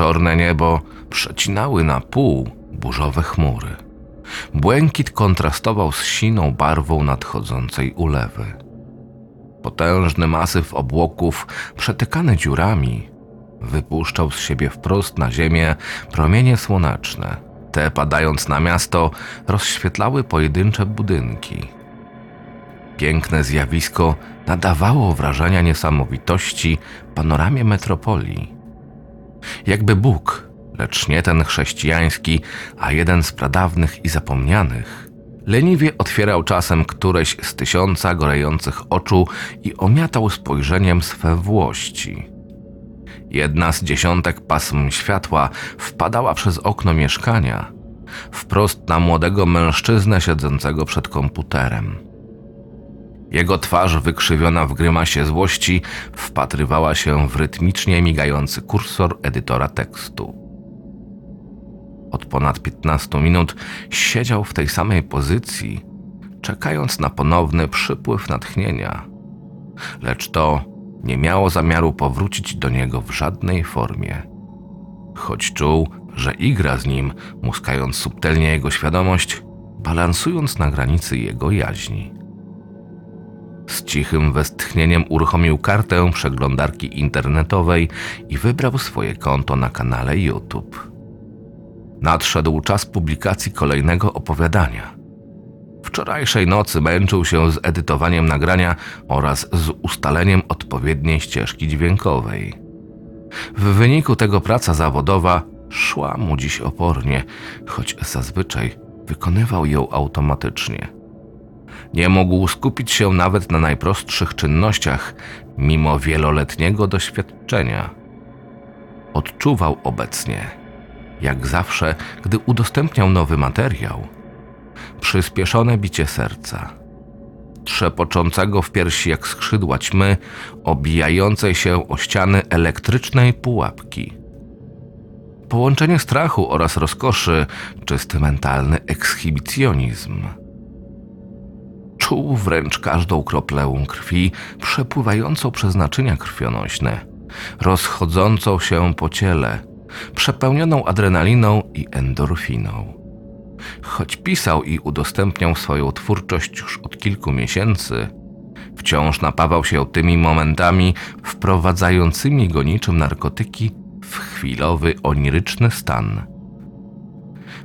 Wieczorne niebo przecinały na pół burzowe chmury. Błękit kontrastował z siną barwą nadchodzącej ulewy. Potężny masyw obłoków, przetykany dziurami, wypuszczał z siebie wprost na ziemię promienie słoneczne. Te, padając na miasto, rozświetlały pojedyncze budynki. Piękne zjawisko nadawało wrażenia niesamowitości panoramie metropolii. Jakby Bóg, lecz nie ten chrześcijański, a jeden z pradawnych i zapomnianych, leniwie otwierał czasem któreś z tysiąca gorejących oczu i omiatał spojrzeniem swe włości. Jedna z dziesiątek pasm światła wpadała przez okno mieszkania, wprost na młodego mężczyznę siedzącego przed komputerem. Jego twarz, wykrzywiona w grymasie złości, wpatrywała się w rytmicznie migający kursor edytora tekstu. Od ponad 15 minut siedział w tej samej pozycji, czekając na ponowny przypływ natchnienia. Lecz to nie miało zamiaru powrócić do niego w żadnej formie. Choć czuł, że igra z nim, muskając subtelnie jego świadomość, balansując na granicy jego jaźni. Z cichym westchnieniem uruchomił kartę przeglądarki internetowej i wybrał swoje konto na kanale YouTube. Nadszedł czas publikacji kolejnego opowiadania. Wczorajszej nocy męczył się z edytowaniem nagrania oraz z ustaleniem odpowiedniej ścieżki dźwiękowej. W wyniku tego praca zawodowa szła mu dziś opornie, choć zazwyczaj wykonywał ją automatycznie. Nie mógł skupić się nawet na najprostszych czynnościach, mimo wieloletniego doświadczenia. Odczuwał obecnie, jak zawsze, gdy udostępniał nowy materiał, przyspieszone bicie serca, trzepoczącego w piersi jak skrzydła ćmy, obijającej się o ściany elektrycznej pułapki. Połączenie strachu oraz rozkoszy, czysty mentalny ekshibicjonizm. Czuł wręcz każdą kroplę krwi przepływającą przez naczynia krwionośne, rozchodzącą się po ciele, przepełnioną adrenaliną i endorfiną. Choć pisał i udostępniał swoją twórczość już od kilku miesięcy, wciąż napawał się tymi momentami wprowadzającymi go niczym narkotyki w chwilowy, oniryczny stan.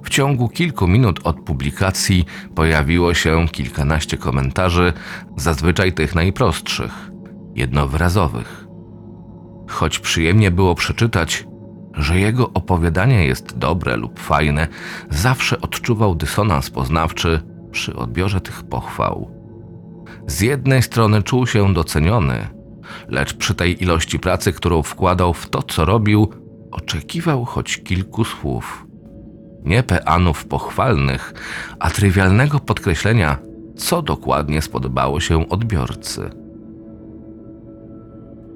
W ciągu kilku minut od publikacji pojawiło się kilkanaście komentarzy, zazwyczaj tych najprostszych, jednowyrazowych. Choć przyjemnie było przeczytać, że jego opowiadanie jest dobre lub fajne, zawsze odczuwał dysonans poznawczy przy odbiorze tych pochwał. Z jednej strony czuł się doceniony, lecz przy tej ilości pracy, którą wkładał w to, co robił, oczekiwał choć kilku słów. Nie peanów pochwalnych, a trywialnego podkreślenia, co dokładnie spodobało się odbiorcy.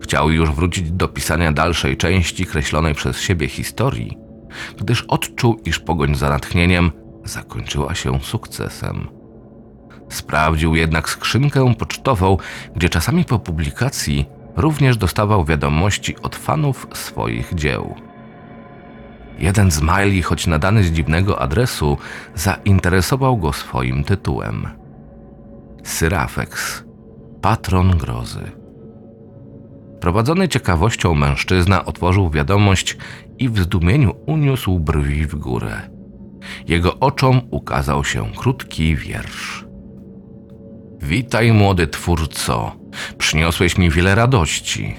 Chciał już wrócić do pisania dalszej części kreślonej przez siebie historii, gdyż odczuł, iż pogoń za natchnieniem zakończyła się sukcesem. Sprawdził jednak skrzynkę pocztową, gdzie czasami po publikacji również dostawał wiadomości od fanów swoich dzieł. Jeden z maili, choć nadany z dziwnego adresu, zainteresował go swoim tytułem. Syrafex, patron grozy. Prowadzony ciekawością mężczyzna otworzył wiadomość i w zdumieniu uniósł brwi w górę. Jego oczom ukazał się krótki wiersz. Witaj, młody twórco. Przyniosłeś mi wiele radości.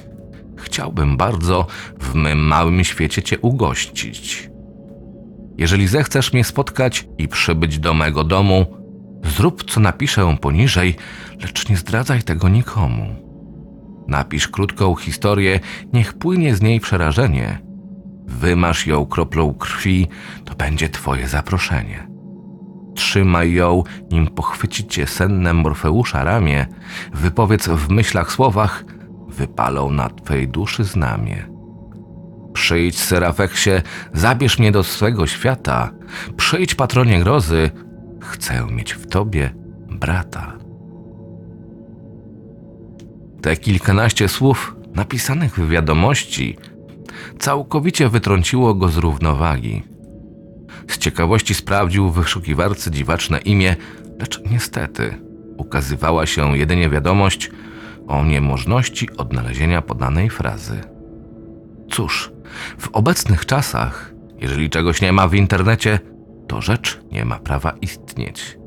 Chciałbym bardzo w mym małym świecie cię ugościć. Jeżeli zechcesz mnie spotkać i przybyć do mego domu, zrób co napiszę poniżej, lecz nie zdradzaj tego nikomu. Napisz krótką historię, niech płynie z niej przerażenie. Wymasz ją kroplą krwi, to będzie twoje zaproszenie. Trzymaj ją, nim pochwyci cię senne Morfeusza ramię, wypowiedz w myślach słowach, wypalą na twej duszy znamie. Przyjdź, Serafeksie, zabierz mnie do swego świata. Przyjdź, patronie grozy, chcę mieć w tobie brata. Te kilkanaście słów napisanych w wiadomości całkowicie wytrąciło go z równowagi. Z ciekawości sprawdził w wyszukiwarce dziwaczne imię, lecz niestety ukazywała się jedynie wiadomość o niemożności odnalezienia podanej frazy. Cóż, w obecnych czasach, jeżeli czegoś nie ma w internecie, to rzecz nie ma prawa istnieć.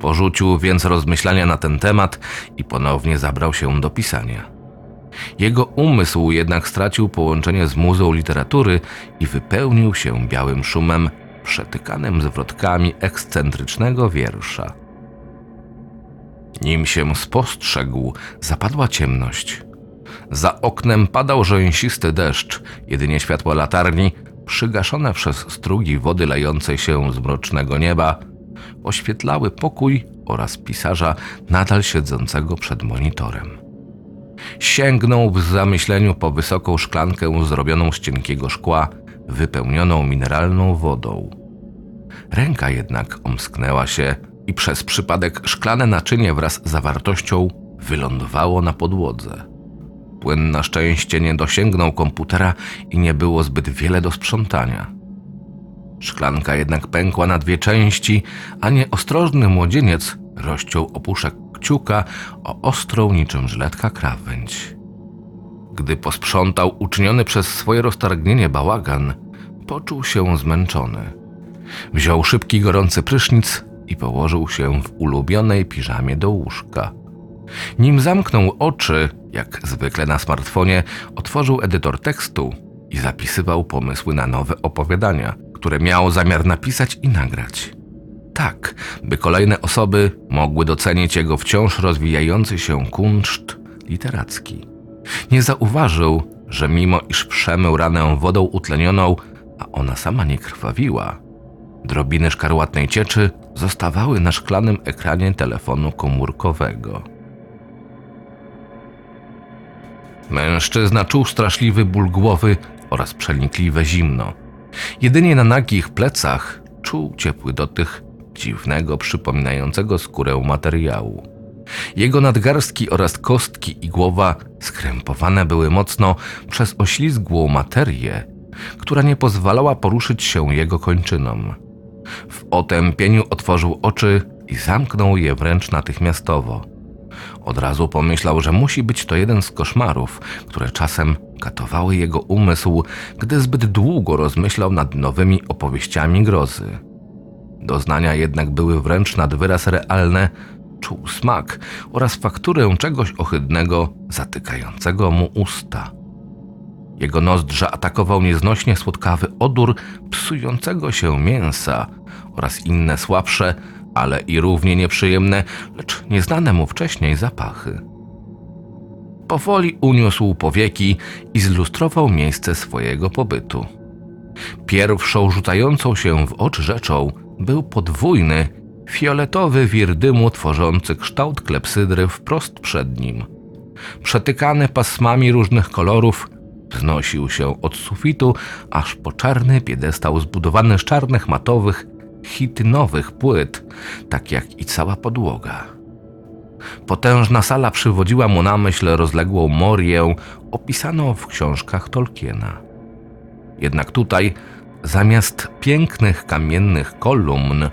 Porzucił więc rozmyślania na ten temat i ponownie zabrał się do pisania. Jego umysł jednak stracił połączenie z muzą literatury i wypełnił się białym szumem przetykanym zwrotkami ekscentrycznego wiersza. Nim się spostrzegł, zapadła ciemność. Za oknem padał rzęsisty deszcz, jedynie światło latarni, przygaszone przez strugi wody lejącej się z mrocznego nieba, oświetlały pokój oraz pisarza nadal siedzącego przed monitorem. Sięgnął w zamyśleniu po wysoką szklankę zrobioną z cienkiego szkła, wypełnioną mineralną wodą. Ręka jednak omsknęła się i przez przypadek szklane naczynie wraz z zawartością wylądowało na podłodze. Płyn na szczęście nie dosięgnął komputera i nie było zbyt wiele do sprzątania. Szklanka jednak pękła na dwie części, a nieostrożny młodzieniec rozciął opuszek kciuka o ostrą niczym żyletka krawędź. Gdy posprzątał uczyniony przez swoje roztargnienie bałagan, poczuł się zmęczony. Wziął szybki, gorący prysznic i położył się w ulubionej piżamie do łóżka. Nim zamknął oczy, jak zwykle na smartfonie, otworzył edytor tekstu i zapisywał pomysły na nowe opowiadania, które miał zamiar napisać i nagrać. Tak, by kolejne osoby mogły docenić jego wciąż rozwijający się kunszt literacki. Nie zauważył, że mimo iż przemył ranę wodą utlenioną, a ona sama nie krwawiła, drobiny szkarłatnej cieczy zostawały na szklanym ekranie telefonu komórkowego. Mężczyzna czuł straszliwy ból głowy oraz przenikliwe zimno. Jedynie na nagich plecach czuł ciepły dotych dziwnego, przypominającego skórę materiału. Jego nadgarstki oraz kostki i głowa skrępowane były mocno przez oślizgłą materię, która nie pozwalała poruszyć się jego kończynom. W otępieniu otworzył oczy i zamknął je wręcz natychmiastowo. Od razu pomyślał, że musi być to jeden z koszmarów, które czasem katowały jego umysł, gdy zbyt długo rozmyślał nad nowymi opowieściami grozy. Doznania jednak były wręcz nad wyraz realne, czuł smak oraz fakturę czegoś ohydnego zatykającego mu usta. Jego nozdrza atakował nieznośnie słodkawy odór psującego się mięsa oraz inne słabsze, ale i równie nieprzyjemne, lecz nieznane mu wcześniej zapachy. Powoli uniósł powieki i zlustrował miejsce swojego pobytu. Pierwszą rzucającą się w oczy rzeczą był podwójny, fioletowy wir dymu tworzący kształt klepsydry wprost przed nim. Przetykany pasmami różnych kolorów, wznosił się od sufitu aż po czarny piedestał zbudowany z czarnych matowych, chitynowych płyt, tak jak i cała podłoga. Potężna sala przywodziła mu na myśl rozległą morię opisaną w książkach Tolkiena. Jednak tutaj, zamiast pięknych kamiennych kolumn,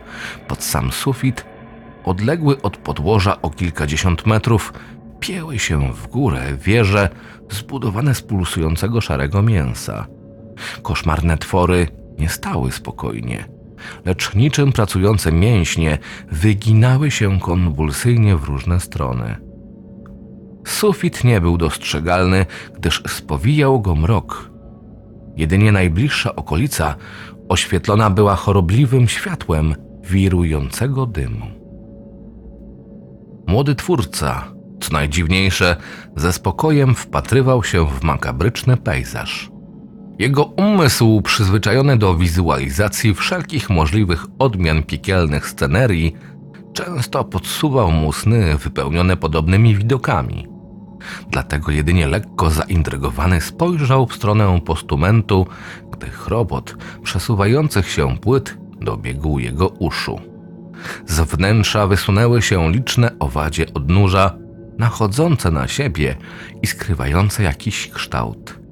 pod sam sufit, odległy od podłoża o kilkadziesiąt metrów, pieły się w górę wieże zbudowane z pulsującego szarego mięsa. Koszmarne twory nie stały spokojnie, lecz niczym pracujące mięśnie wyginały się konwulsyjnie w różne strony. Sufit nie był dostrzegalny, gdyż spowijał go mrok. Jedynie najbliższa okolica oświetlona była chorobliwym światłem wirującego dymu. Młody twórca co najdziwniejsze, ze spokojem wpatrywał się w makabryczny pejzaż. Jego umysł, przyzwyczajony do wizualizacji wszelkich możliwych odmian piekielnych scenerii, często podsuwał mu sny wypełnione podobnymi widokami. Dlatego jedynie lekko zaintrygowany spojrzał w stronę postumentu, gdy chrobot przesuwających się płyt dobiegł jego uszu. Z wnętrza wysunęły się liczne owadzie odnóża, nachodzące na siebie i skrywające jakiś kształt.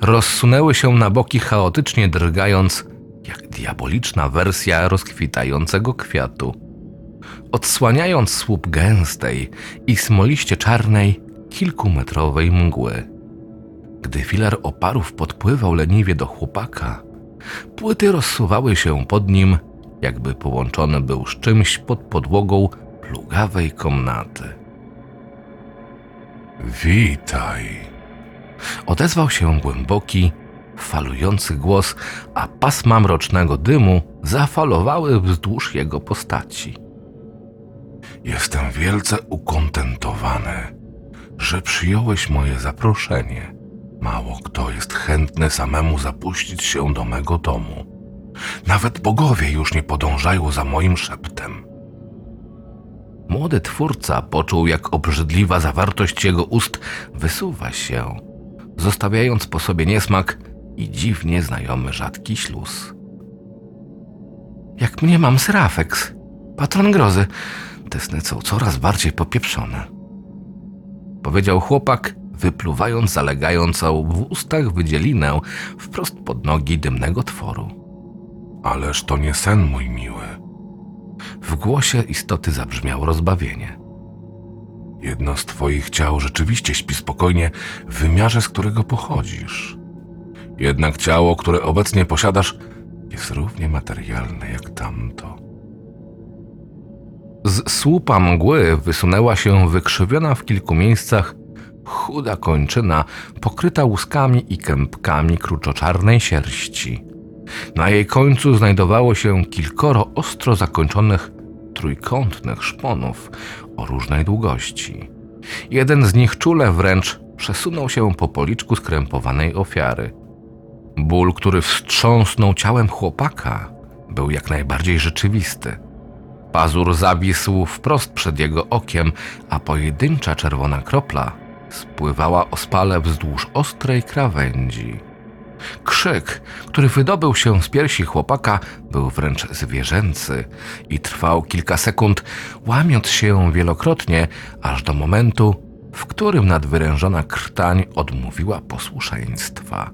Rozsunęły się na boki chaotycznie drgając, jak diaboliczna wersja rozkwitającego kwiatu. Odsłaniając słup gęstej i smoliście czarnej, kilkumetrowej mgły. Gdy filar oparów podpływał leniwie do chłopaka, płyty rozsuwały się pod nim, jakby połączony był z czymś pod podłogą plugawej komnaty. Witaj. Odezwał się głęboki, falujący głos, a pasma mrocznego dymu zafalowały wzdłuż jego postaci. Jestem wielce ukontentowany, że przyjąłeś moje zaproszenie. Mało kto jest chętny samemu zapuścić się do mego domu. Nawet bogowie już nie podążają za moim szeptem. Młody twórca poczuł, jak obrzydliwa zawartość jego ust wysuwa się, zostawiając po sobie niesmak i dziwnie znajomy rzadki śluz. Jak mnie mam Serafex, patron grozy, te sny są coraz bardziej popieprzone. Powiedział chłopak, wypluwając zalegającą w ustach wydzielinę wprost pod nogi dymnego tworu. Ależ to nie sen, mój miły. W głosie istoty zabrzmiało rozbawienie. Jedno z twoich ciał rzeczywiście śpi spokojnie w wymiarze, z którego pochodzisz. Jednak ciało, które obecnie posiadasz, jest równie materialne jak tamto. Z słupa mgły wysunęła się wykrzywiona w kilku miejscach chuda kończyna pokryta łuskami i kępkami kruczoczarnej sierści. Na jej końcu znajdowało się kilkoro ostro zakończonych trójkątnych szponów o różnej długości. Jeden z nich czule wręcz przesunął się po policzku skrępowanej ofiary. Ból, który wstrząsnął ciałem chłopaka, był jak najbardziej rzeczywisty. Pazur zawisł wprost przed jego okiem, a pojedyncza czerwona kropla spływała ospale wzdłuż ostrej krawędzi. Krzyk, który wydobył się z piersi chłopaka, był wręcz zwierzęcy i trwał kilka sekund, łamiąc się wielokrotnie, aż do momentu, w którym nadwyrężona krtań odmówiła posłuszeństwa.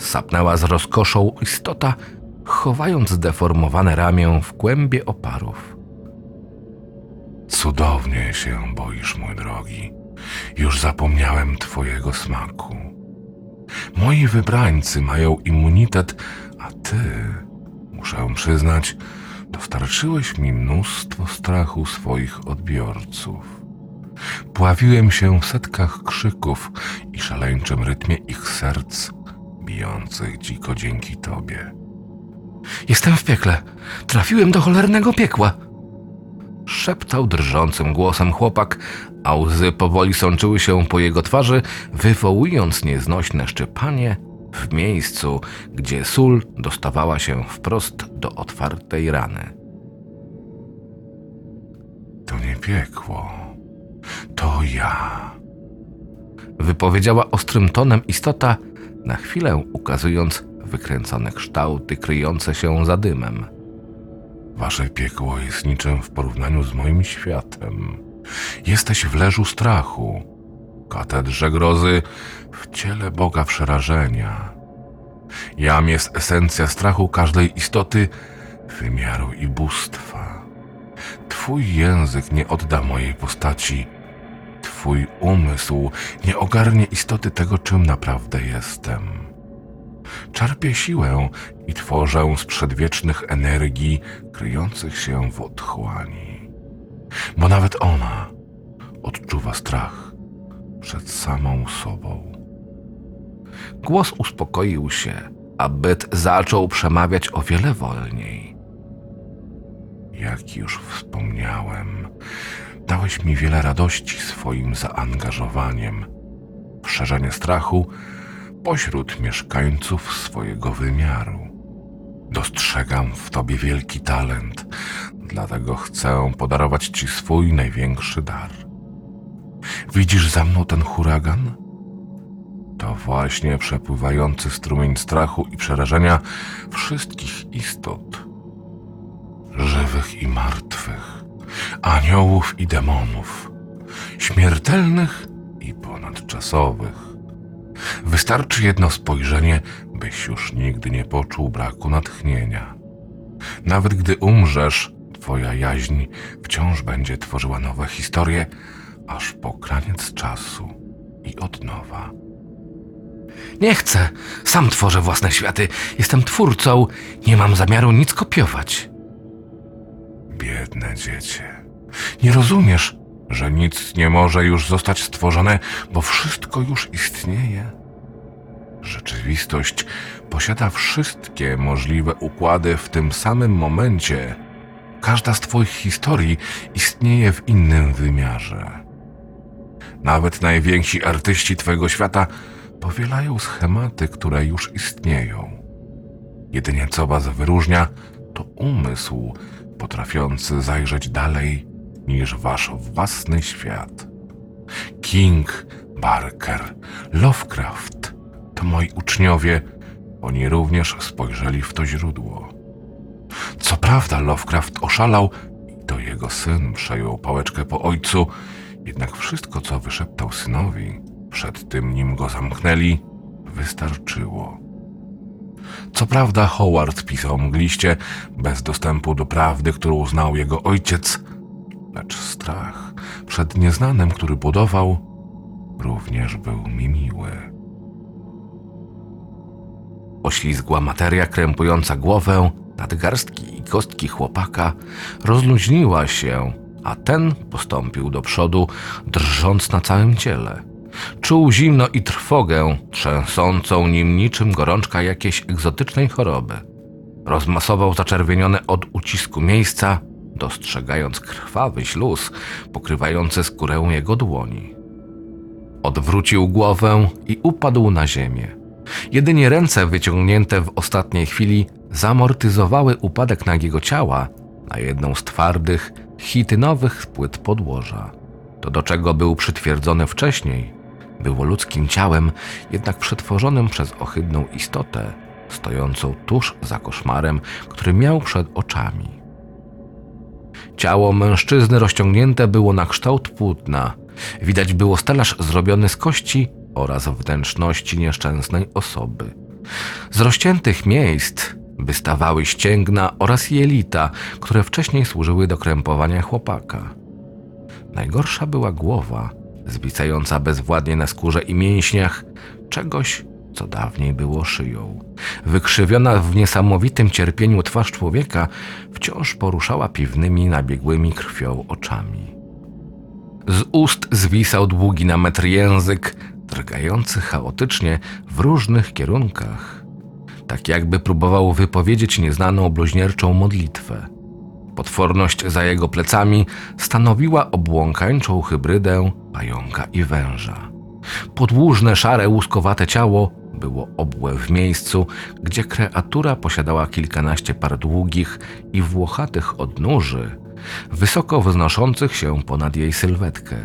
Sapnęła z rozkoszą istota, chowając zdeformowane ramię w głębie oparów. Cudownie się boisz, mój drogi. Już zapomniałem twojego smaku. Moi wybrańcy mają immunitet, a ty, muszę przyznać, dostarczyłeś mi mnóstwo strachu swoich odbiorców. Pławiłem się w setkach krzyków i szaleńczym rytmie ich serc, bijących dziko dzięki tobie. Jestem w piekle. Trafiłem do cholernego piekła szeptał drżącym głosem chłopak, a łzy powoli sączyły się po jego twarzy, wywołując nieznośne szczypanie w miejscu, gdzie sól dostawała się wprost do otwartej rany. To nie piekło, to ja. Wypowiedziała ostrym tonem istota, na chwilę ukazując wykręcone kształty kryjące się za dymem. Wasze piekło jest niczym w porównaniu z moim światem. Jesteś w leżu strachu, katedrze grozy, w ciele Boga przerażenia. Jam jest esencja strachu każdej istoty, wymiaru i bóstwa. Twój język nie odda mojej postaci. Twój umysł nie ogarnie istoty tego, czym naprawdę jestem. Czerpię siłę i tworzę z przedwiecznych energii kryjących się w otchłani. Bo nawet ona odczuwa strach przed samą sobą. Głos uspokoił się, a byt zaczął przemawiać o wiele wolniej. Jak już wspomniałem, dałeś mi wiele radości swoim zaangażowaniem szerzenie strachu pośród mieszkańców swojego wymiaru. Dostrzegam w tobie wielki talent, dlatego chcę podarować ci swój największy dar. Widzisz za mną ten huragan? To właśnie przepływający strumień strachu i przerażenia wszystkich istot, żywych i martwych, aniołów i demonów, śmiertelnych i ponadczasowych. Wystarczy jedno spojrzenie, byś już nigdy nie poczuł braku natchnienia. Nawet gdy umrzesz, twoja jaźń wciąż będzie tworzyła nowe historie, aż po kraniec czasu i od nowa. Nie chcę, sam tworzę własne światy. Jestem twórcą, nie mam zamiaru nic kopiować. Biedne dziecię. Nie rozumiesz, że nic nie może już zostać stworzone, bo wszystko już istnieje? Rzeczywistość posiada wszystkie możliwe układy w tym samym momencie. Każda z Twoich historii istnieje w innym wymiarze. Nawet najwięksi artyści Twojego świata powielają schematy, które już istnieją. Jedynie co Was wyróżnia, to umysł potrafiący zajrzeć dalej niż Wasz własny świat. King, Barker, Lovecraft to moi uczniowie, oni również spojrzeli w to źródło. Co prawda, Lovecraft oszalał i to jego syn przejął pałeczkę po ojcu, jednak wszystko, co wyszeptał synowi, przed tym nim go zamknęli, wystarczyło. Co prawda, Howard pisał mgliście, bez dostępu do prawdy, którą znał jego ojciec, lecz strach przed nieznanym, który budował, również był mi miły. Oślizgła materia krępująca głowę, nadgarstki i kostki chłopaka rozluźniła się, a ten postąpił do przodu, drżąc na całym ciele. Czuł zimno i trwogę, trzęsącą nim niczym gorączka jakiejś egzotycznej choroby. Rozmasował zaczerwienione od ucisku miejsca, dostrzegając krwawy śluz pokrywający skórę jego dłoni. Odwrócił głowę i upadł na ziemię. Jedynie ręce wyciągnięte w ostatniej chwili zamortyzowały upadek nagiego ciała na jedną z twardych, chitynowych płyt podłoża. To, do czego był przytwierdzony wcześniej, było ludzkim ciałem, jednak przetworzonym przez ohydną istotę, stojącą tuż za koszmarem, który miał przed oczami. Ciało mężczyzny rozciągnięte było na kształt płótna. Widać było stelaż zrobiony z kości oraz wnętrzności nieszczęsnej osoby. Z rozciętych miejsc wystawały ścięgna oraz jelita, które wcześniej służyły do krępowania chłopaka. Najgorsza była głowa, zwisająca bezwładnie na skórze i mięśniach czegoś, co dawniej było szyją. Wykrzywiona w niesamowitym cierpieniu twarz człowieka wciąż poruszała piwnymi, nabiegłymi krwią oczami. Z ust zwisał długi na metr język, drgający chaotycznie w różnych kierunkach, tak jakby próbował wypowiedzieć nieznaną bluźnierczą modlitwę. Potworność za jego plecami stanowiła obłąkańczą hybrydę pająka i węża. Podłużne, szare, łuskowate ciało było obłe w miejscu, gdzie kreatura posiadała kilkanaście par długich i włochatych odnóży, wysoko wznoszących się ponad jej sylwetkę.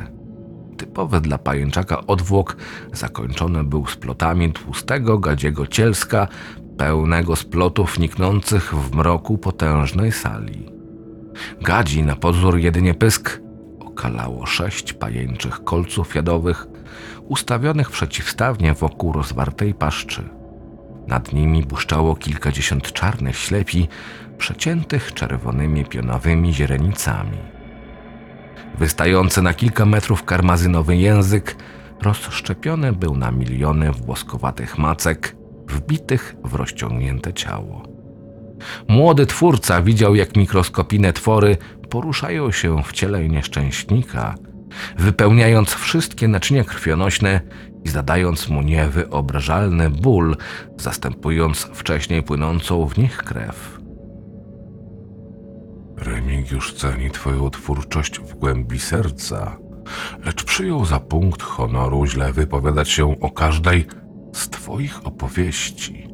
Typowy dla pajęczaka odwłok zakończony był splotami tłustego, gadziego cielska, pełnego splotów niknących w mroku potężnej sali. Gadzi na pozór jedynie pysk okalało sześć pajęczych kolców jadowych ustawionych przeciwstawnie wokół rozwartej paszczy. Nad nimi błyszczało kilkadziesiąt czarnych ślepi przeciętych czerwonymi pionowymi źrenicami. Wystający na kilka metrów karmazynowy język rozszczepiony był na miliony włoskowatych macek wbitych w rozciągnięte ciało. Młody twórca widział, jak mikroskopijne twory poruszają się w ciele nieszczęśnika, wypełniając wszystkie naczynia krwionośne i zadając mu niewyobrażalny ból, zastępując wcześniej płynącą w nich krew. Remigiusz ceni twoją twórczość w głębi serca, lecz przyjął za punkt honoru źle wypowiadać się o każdej z twoich opowieści.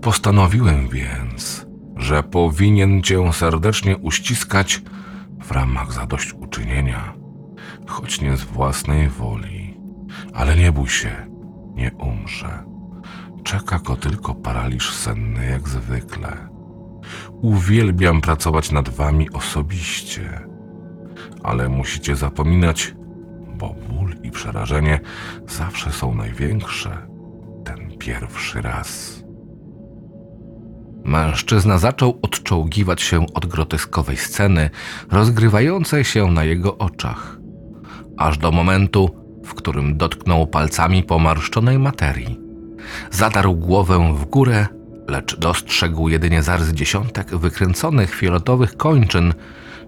Postanowiłem więc, że powinien cię serdecznie uściskać w ramach zadośćuczynienia, choć nie z własnej woli. Ale nie bój się, nie umrze. Czeka go tylko paraliż senny jak zwykle. Uwielbiam pracować nad wami osobiście, ale musicie zapominać, bo ból i przerażenie zawsze są największe ten pierwszy raz. Mężczyzna zaczął odczołgiwać się od groteskowej sceny rozgrywającej się na jego oczach, aż do momentu, w którym dotknął palcami pomarszczonej materii. Zadarł głowę w górę, lecz dostrzegł jedynie zarys dziesiątek wykręconych fioletowych kończyn,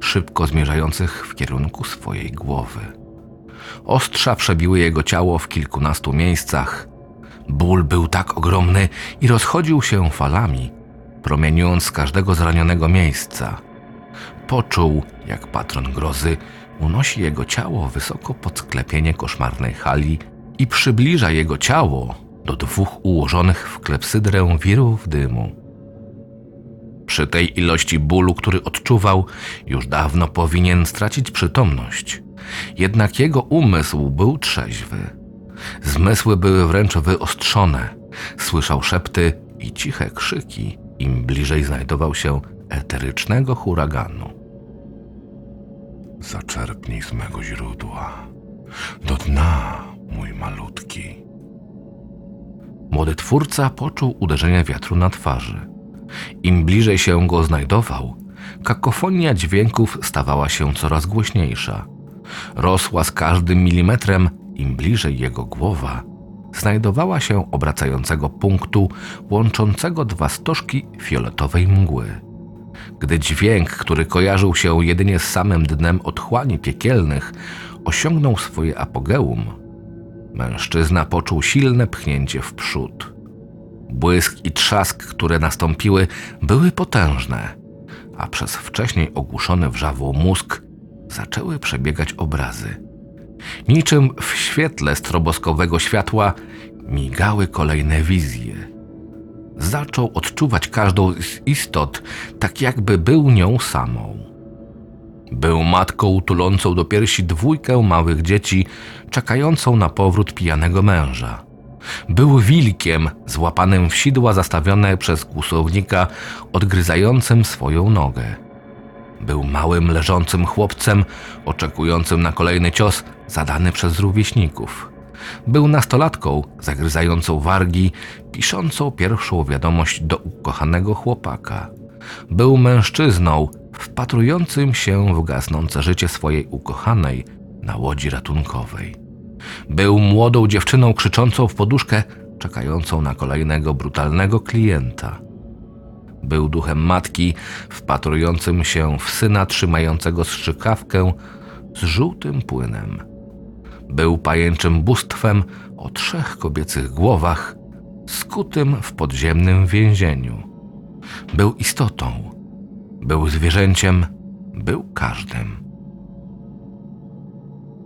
szybko zmierzających w kierunku swojej głowy. Ostrza przebiły jego ciało w kilkunastu miejscach. Ból był tak ogromny i rozchodził się falami, promieniując z każdego zranionego miejsca. Poczuł, jak patron grozy unosi jego ciało wysoko pod sklepienie koszmarnej hali i przybliża jego ciało do dwóch ułożonych w klepsydrę wirów dymu. Przy tej ilości bólu, który odczuwał, już dawno powinien stracić przytomność. Jednak jego umysł był trzeźwy. Zmysły były wręcz wyostrzone. Słyszał szepty i ciche krzyki, im bliżej znajdował się eterycznego huraganu. Zaczerpnij z mego źródła. Do dna, mój malutki. Młody twórca poczuł uderzenie wiatru na twarzy. Im bliżej się go znajdował, kakofonia dźwięków stawała się coraz głośniejsza. Rosła z każdym milimetrem, im bliżej jego głowa znajdowała się obracającego punktu łączącego dwa stożki fioletowej mgły. Gdy dźwięk, który kojarzył się jedynie z samym dnem otchłani piekielnych, osiągnął swoje apogeum, mężczyzna poczuł silne pchnięcie w przód. Błysk i trzask, które nastąpiły, były potężne, a przez wcześniej ogłuszony wrzawą mózg zaczęły przebiegać obrazy. Niczym w świetle stroboskowego światła migały kolejne wizje. Zaczął odczuwać każdą z istot, tak jakby był nią samą. Był matką tulącą do piersi dwójkę małych dzieci, czekającą na powrót pijanego męża. Był wilkiem złapanym w sidła zastawione przez kłusownika, odgryzającym swoją nogę. Był małym, leżącym chłopcem, oczekującym na kolejny cios zadany przez rówieśników. Był nastolatką, zagryzającą wargi, piszącą pierwszą wiadomość do ukochanego chłopaka. Był mężczyzną, wpatrującym się w gasnące życie swojej ukochanej na łodzi ratunkowej. Był młodą dziewczyną krzyczącą w poduszkę, czekającą na kolejnego brutalnego klienta. Był duchem matki, wpatrującym się w syna trzymającego strzykawkę z żółtym płynem. Był pajęczym bóstwem o trzech kobiecych głowach, skutym w podziemnym więzieniu. Był istotą, był zwierzęciem, był każdym.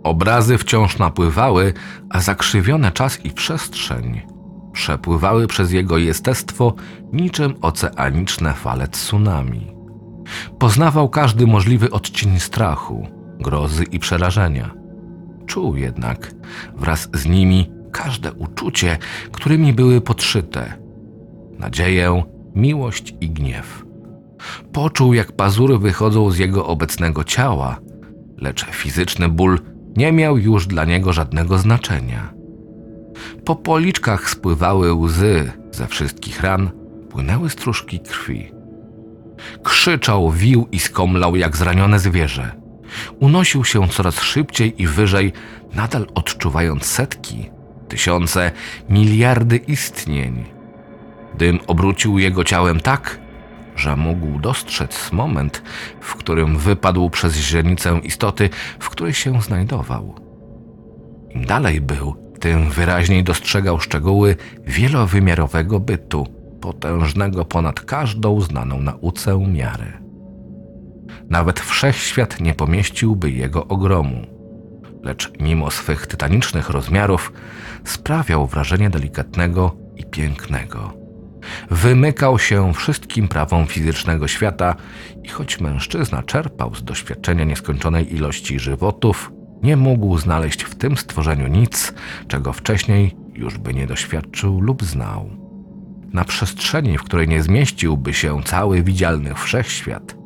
Obrazy wciąż napływały, a zakrzywione czas i przestrzeń przepływały przez jego jestestwo niczym oceaniczne fale tsunami. Poznawał każdy możliwy odcień strachu, grozy i przerażenia. Czuł jednak wraz z nimi każde uczucie, którymi były podszyte nadzieję, miłość i gniew. Poczuł, jak pazury wychodzą z jego obecnego ciała, lecz fizyczny ból nie miał już dla niego żadnego znaczenia. Po policzkach spływały łzy, ze wszystkich ran płynęły stróżki krwi. Krzyczał, wił i skomlał jak zranione zwierzę. Unosił się coraz szybciej i wyżej, nadal odczuwając setki, tysiące, miliardy istnień. Dym obrócił jego ciałem tak, że mógł dostrzec moment, w którym wypadł przez źrenicę istoty, w której się znajdował. Im dalej był, tym wyraźniej dostrzegał szczegóły wielowymiarowego bytu, potężnego ponad każdą znaną nauce miarę. Nawet wszechświat nie pomieściłby jego ogromu, lecz mimo swych tytanicznych rozmiarów sprawiał wrażenie delikatnego i pięknego. Wymykał się wszystkim prawom fizycznego świata i choć mężczyzna czerpał z doświadczenia nieskończonej ilości żywotów, nie mógł znaleźć w tym stworzeniu nic, czego wcześniej już by nie doświadczył lub znał. Na przestrzeni, w której nie zmieściłby się cały widzialny wszechświat,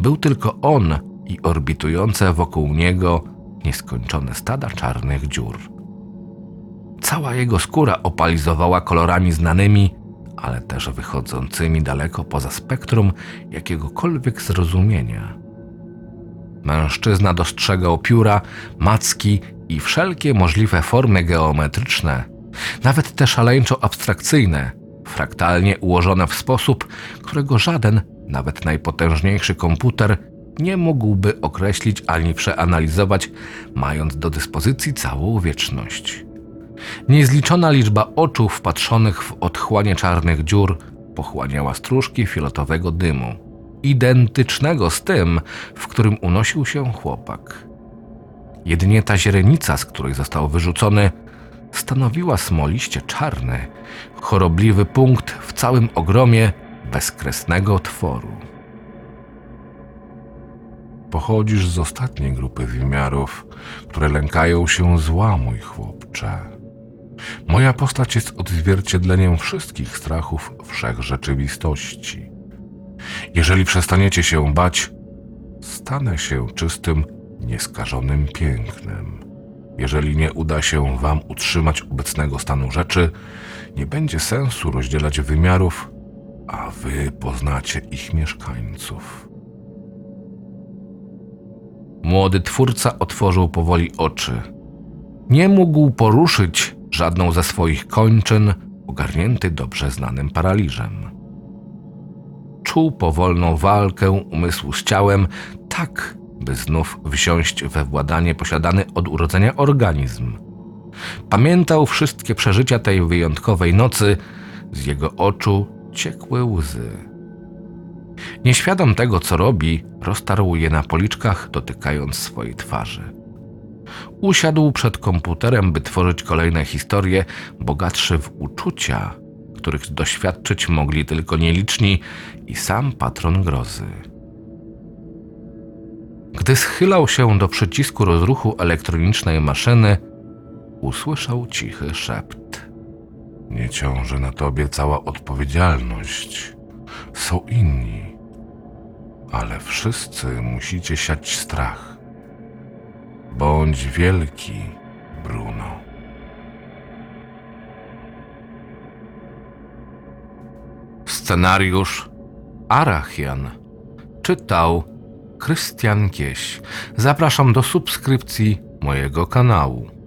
był tylko on i orbitujące wokół niego nieskończone stada czarnych dziur. Cała jego skóra opalizowała kolorami znanymi, ale też wychodzącymi daleko poza spektrum jakiegokolwiek zrozumienia. Mężczyzna dostrzegał pióra, macki i wszelkie możliwe formy geometryczne, nawet te szaleńczo abstrakcyjne, fraktalnie ułożone w sposób, którego żaden, nawet najpotężniejszy komputer, nie mógłby określić ani przeanalizować, mając do dyspozycji całą wieczność. Niezliczona liczba oczu wpatrzonych w otchłanie czarnych dziur pochłaniała stróżki fioletowego dymu, identycznego z tym, w którym unosił się chłopak. Jedynie ta źrenica, z której został wyrzucony, stanowiła smoliście czarny, chorobliwy punkt w całym ogromie bezkresnego tworu. Pochodzisz z ostatniej grupy wymiarów, które lękają się zła, mój chłopcze. Moja postać jest odzwierciedleniem wszystkich strachów wszechrzeczywistości. Jeżeli przestaniecie się bać, stanę się czystym, nieskażonym pięknem. Jeżeli nie uda się wam utrzymać obecnego stanu rzeczy, nie będzie sensu rozdzielać wymiarów, a wy poznacie ich mieszkańców. Młody twórca otworzył powoli oczy. Nie mógł poruszyć żadną ze swoich kończyn, ogarnięty dobrze znanym paraliżem. Czuł powolną walkę umysłu z ciałem, tak by znów wsiąść we władanie posiadany od urodzenia organizm. Pamiętał wszystkie przeżycia tej wyjątkowej nocy, z jego oczu ciekły łzy. Nieświadom tego, co robi, roztarł je na policzkach, dotykając swojej twarzy. Usiadł przed komputerem, by tworzyć kolejne historie, bogatsze w uczucia, których doświadczyć mogli tylko nieliczni i sam patron grozy. Gdy schylał się do przycisku rozruchu elektronicznej maszyny, usłyszał cichy szept. Nie ciąży na tobie cała odpowiedzialność. Są inni, ale wszyscy musicie siać strach. Bądź wielki, Bruno. Scenariusz Arachian czytał Krystian Kieś. Zapraszam do subskrypcji mojego kanału.